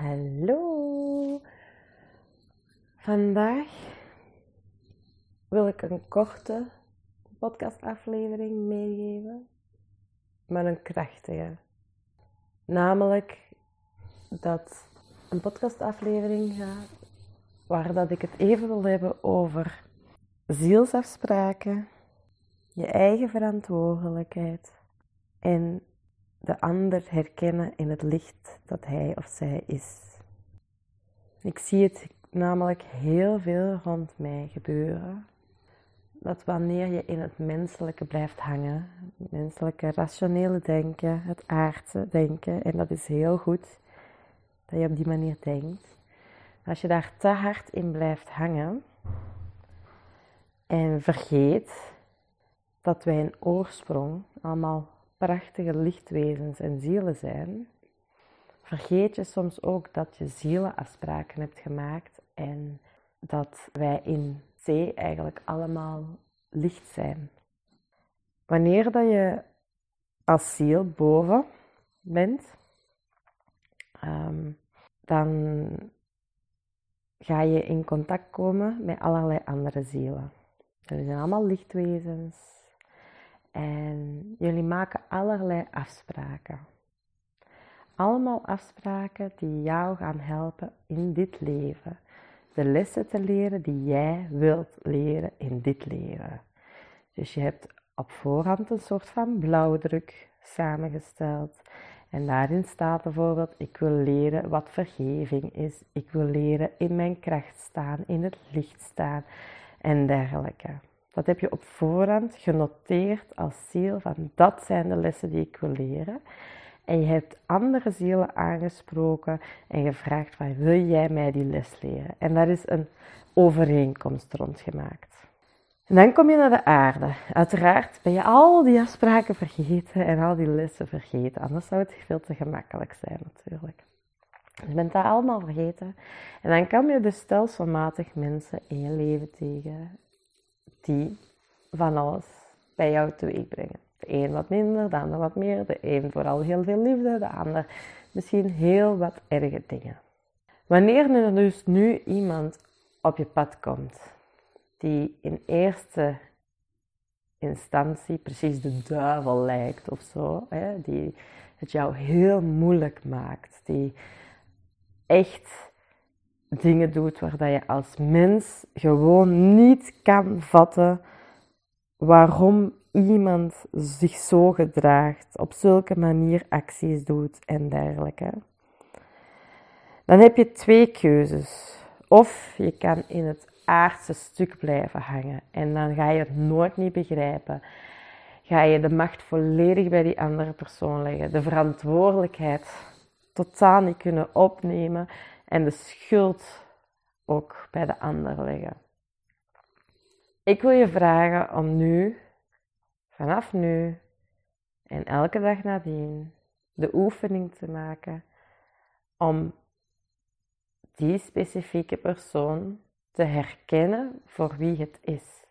Hallo. Vandaag wil ik een korte podcastaflevering meegeven, maar een krachtige. Namelijk dat een podcastaflevering gaat waar dat ik het even wil hebben over zielsafspraken, je eigen verantwoordelijkheid en de ander herkennen in het licht dat hij of zij is. Ik zie het namelijk heel veel rond mij gebeuren. Dat wanneer je in het menselijke blijft hangen, het menselijke rationele denken, het aardse denken, en dat is heel goed dat je op die manier denkt. Als je daar te hard in blijft hangen en vergeet dat wij in oorsprong allemaal prachtige lichtwezens en zielen zijn, vergeet je soms ook dat je zielenafspraken hebt gemaakt en dat wij in zee eigenlijk allemaal licht zijn. Wanneer dat je als ziel boven bent, um, dan ga je in contact komen met allerlei andere zielen. Er zijn allemaal lichtwezens, en jullie maken allerlei afspraken. Allemaal afspraken die jou gaan helpen in dit leven. De lessen te leren die jij wilt leren in dit leven. Dus je hebt op voorhand een soort van blauwdruk samengesteld. En daarin staat bijvoorbeeld: Ik wil leren wat vergeving is. Ik wil leren in mijn kracht staan, in het licht staan en dergelijke. Dat heb je op voorhand genoteerd als ziel van dat zijn de lessen die ik wil leren. En je hebt andere zielen aangesproken en gevraagd van wil jij mij die les leren? En daar is een overeenkomst rond gemaakt. En dan kom je naar de aarde. Uiteraard ben je al die afspraken vergeten en al die lessen vergeten. Anders zou het veel te gemakkelijk zijn natuurlijk. Je bent dat allemaal vergeten. En dan kom je dus stelselmatig mensen in je leven tegen die van alles bij jou teweeg brengen. De een wat minder, de ander wat meer, de een vooral heel veel liefde, de ander misschien heel wat erge dingen. Wanneer er dus nu iemand op je pad komt die in eerste instantie precies de duivel lijkt of zo, hè, die het jou heel moeilijk maakt, die echt dingen doet waar dat je als mens gewoon niet kan vatten waarom iemand zich zo gedraagt, op zulke manier acties doet en dergelijke. Dan heb je twee keuzes. Of je kan in het aardse stuk blijven hangen en dan ga je het nooit niet begrijpen. Ga je de macht volledig bij die andere persoon leggen, de verantwoordelijkheid totaal niet kunnen opnemen en de schuld ook bij de ander leggen. Ik wil je vragen om nu, vanaf nu en elke dag nadien, de oefening te maken om die specifieke persoon te herkennen voor wie het is,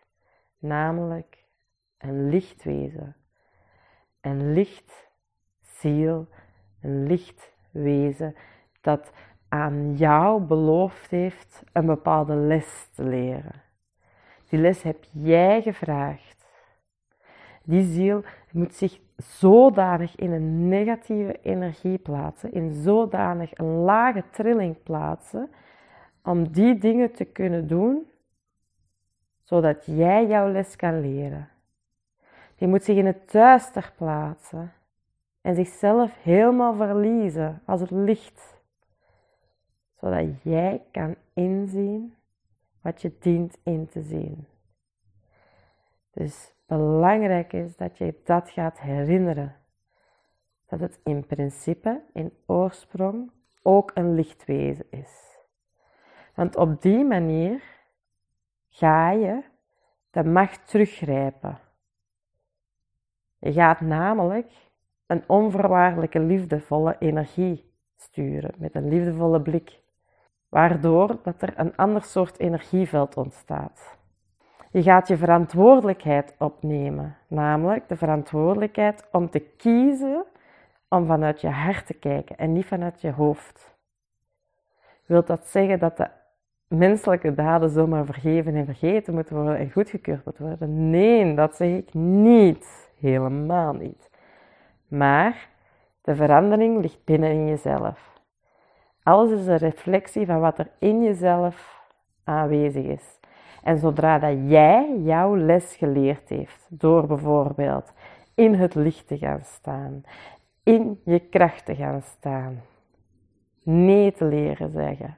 namelijk een lichtwezen, een lichtziel, een lichtwezen dat aan jou beloofd heeft een bepaalde les te leren. Die les heb jij gevraagd. Die ziel moet zich zodanig in een negatieve energie plaatsen, in zodanig een lage trilling plaatsen, om die dingen te kunnen doen, zodat jij jouw les kan leren. Die moet zich in het duister plaatsen en zichzelf helemaal verliezen als het licht zodat jij kan inzien wat je dient in te zien. Dus belangrijk is dat je dat gaat herinneren. Dat het in principe, in oorsprong, ook een lichtwezen is. Want op die manier ga je de macht teruggrijpen. Je gaat namelijk een onvoorwaardelijke liefdevolle energie sturen met een liefdevolle blik waardoor dat er een ander soort energieveld ontstaat. Je gaat je verantwoordelijkheid opnemen, namelijk de verantwoordelijkheid om te kiezen om vanuit je hart te kijken en niet vanuit je hoofd. Wilt dat zeggen dat de menselijke daden zomaar vergeven en vergeten moeten worden en goedgekeurd moeten worden? Nee, dat zeg ik niet. Helemaal niet. Maar de verandering ligt binnen in jezelf. Alles is een reflectie van wat er in jezelf aanwezig is. En zodra dat jij jouw les geleerd heeft, door bijvoorbeeld in het licht te gaan staan, in je kracht te gaan staan, nee te leren zeggen,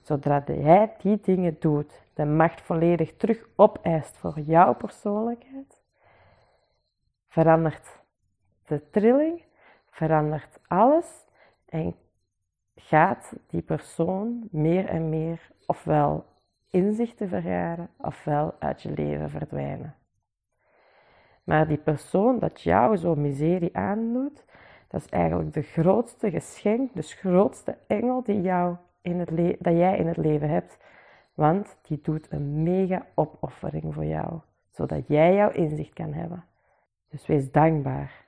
zodra jij die dingen doet, de macht volledig terug opeist voor jouw persoonlijkheid, verandert de trilling, verandert alles en gaat die persoon meer en meer ofwel inzichten vergaren ofwel uit je leven verdwijnen. Maar die persoon dat jou zo miserie aandoet, dat is eigenlijk de grootste geschenk, de grootste engel die jou in het dat jij in het leven hebt. Want die doet een mega opoffering voor jou, zodat jij jouw inzicht kan hebben. Dus wees dankbaar.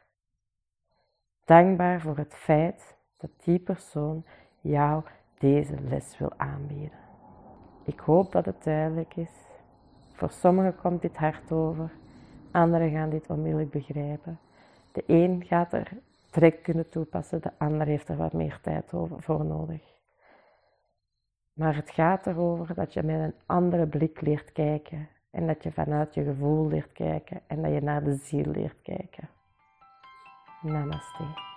Dankbaar voor het feit dat die persoon jou deze les wil aanbieden. Ik hoop dat het duidelijk is. Voor sommigen komt dit hard over, anderen gaan dit onmiddellijk begrijpen. De een gaat er trek kunnen toepassen, de ander heeft er wat meer tijd voor nodig. Maar het gaat erover dat je met een andere blik leert kijken en dat je vanuit je gevoel leert kijken en dat je naar de ziel leert kijken. Namaste.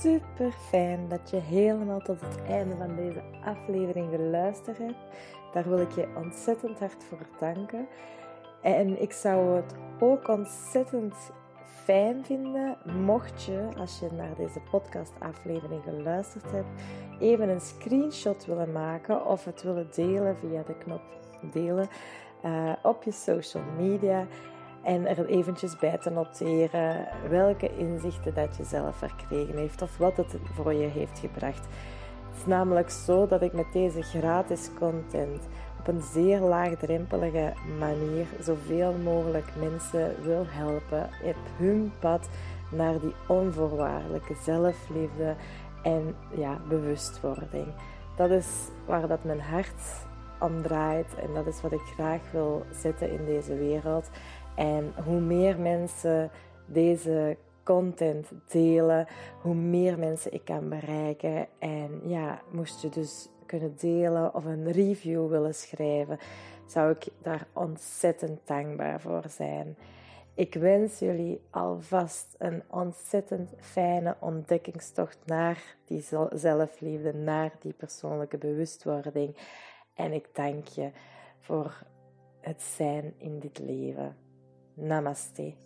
Super fijn dat je helemaal tot het einde van deze aflevering geluisterd hebt. Daar wil ik je ontzettend hard voor danken. En ik zou het ook ontzettend fijn vinden mocht je, als je naar deze podcast-aflevering geluisterd hebt, even een screenshot willen maken of het willen delen via de knop delen uh, op je social media en er eventjes bij te noteren welke inzichten dat je zelf verkregen heeft of wat het voor je heeft gebracht. Het is namelijk zo dat ik met deze gratis content op een zeer laagdrempelige manier zoveel mogelijk mensen wil helpen op hun pad naar die onvoorwaardelijke zelfliefde en ja, bewustwording. Dat is waar dat mijn hart om draait en dat is wat ik graag wil zetten in deze wereld. En hoe meer mensen deze content delen, hoe meer mensen ik kan bereiken. En ja, moest je dus kunnen delen of een review willen schrijven, zou ik daar ontzettend dankbaar voor zijn. Ik wens jullie alvast een ontzettend fijne ontdekkingstocht naar die zelfliefde, naar die persoonlijke bewustwording. En ik dank je voor het zijn in dit leven. Namaste.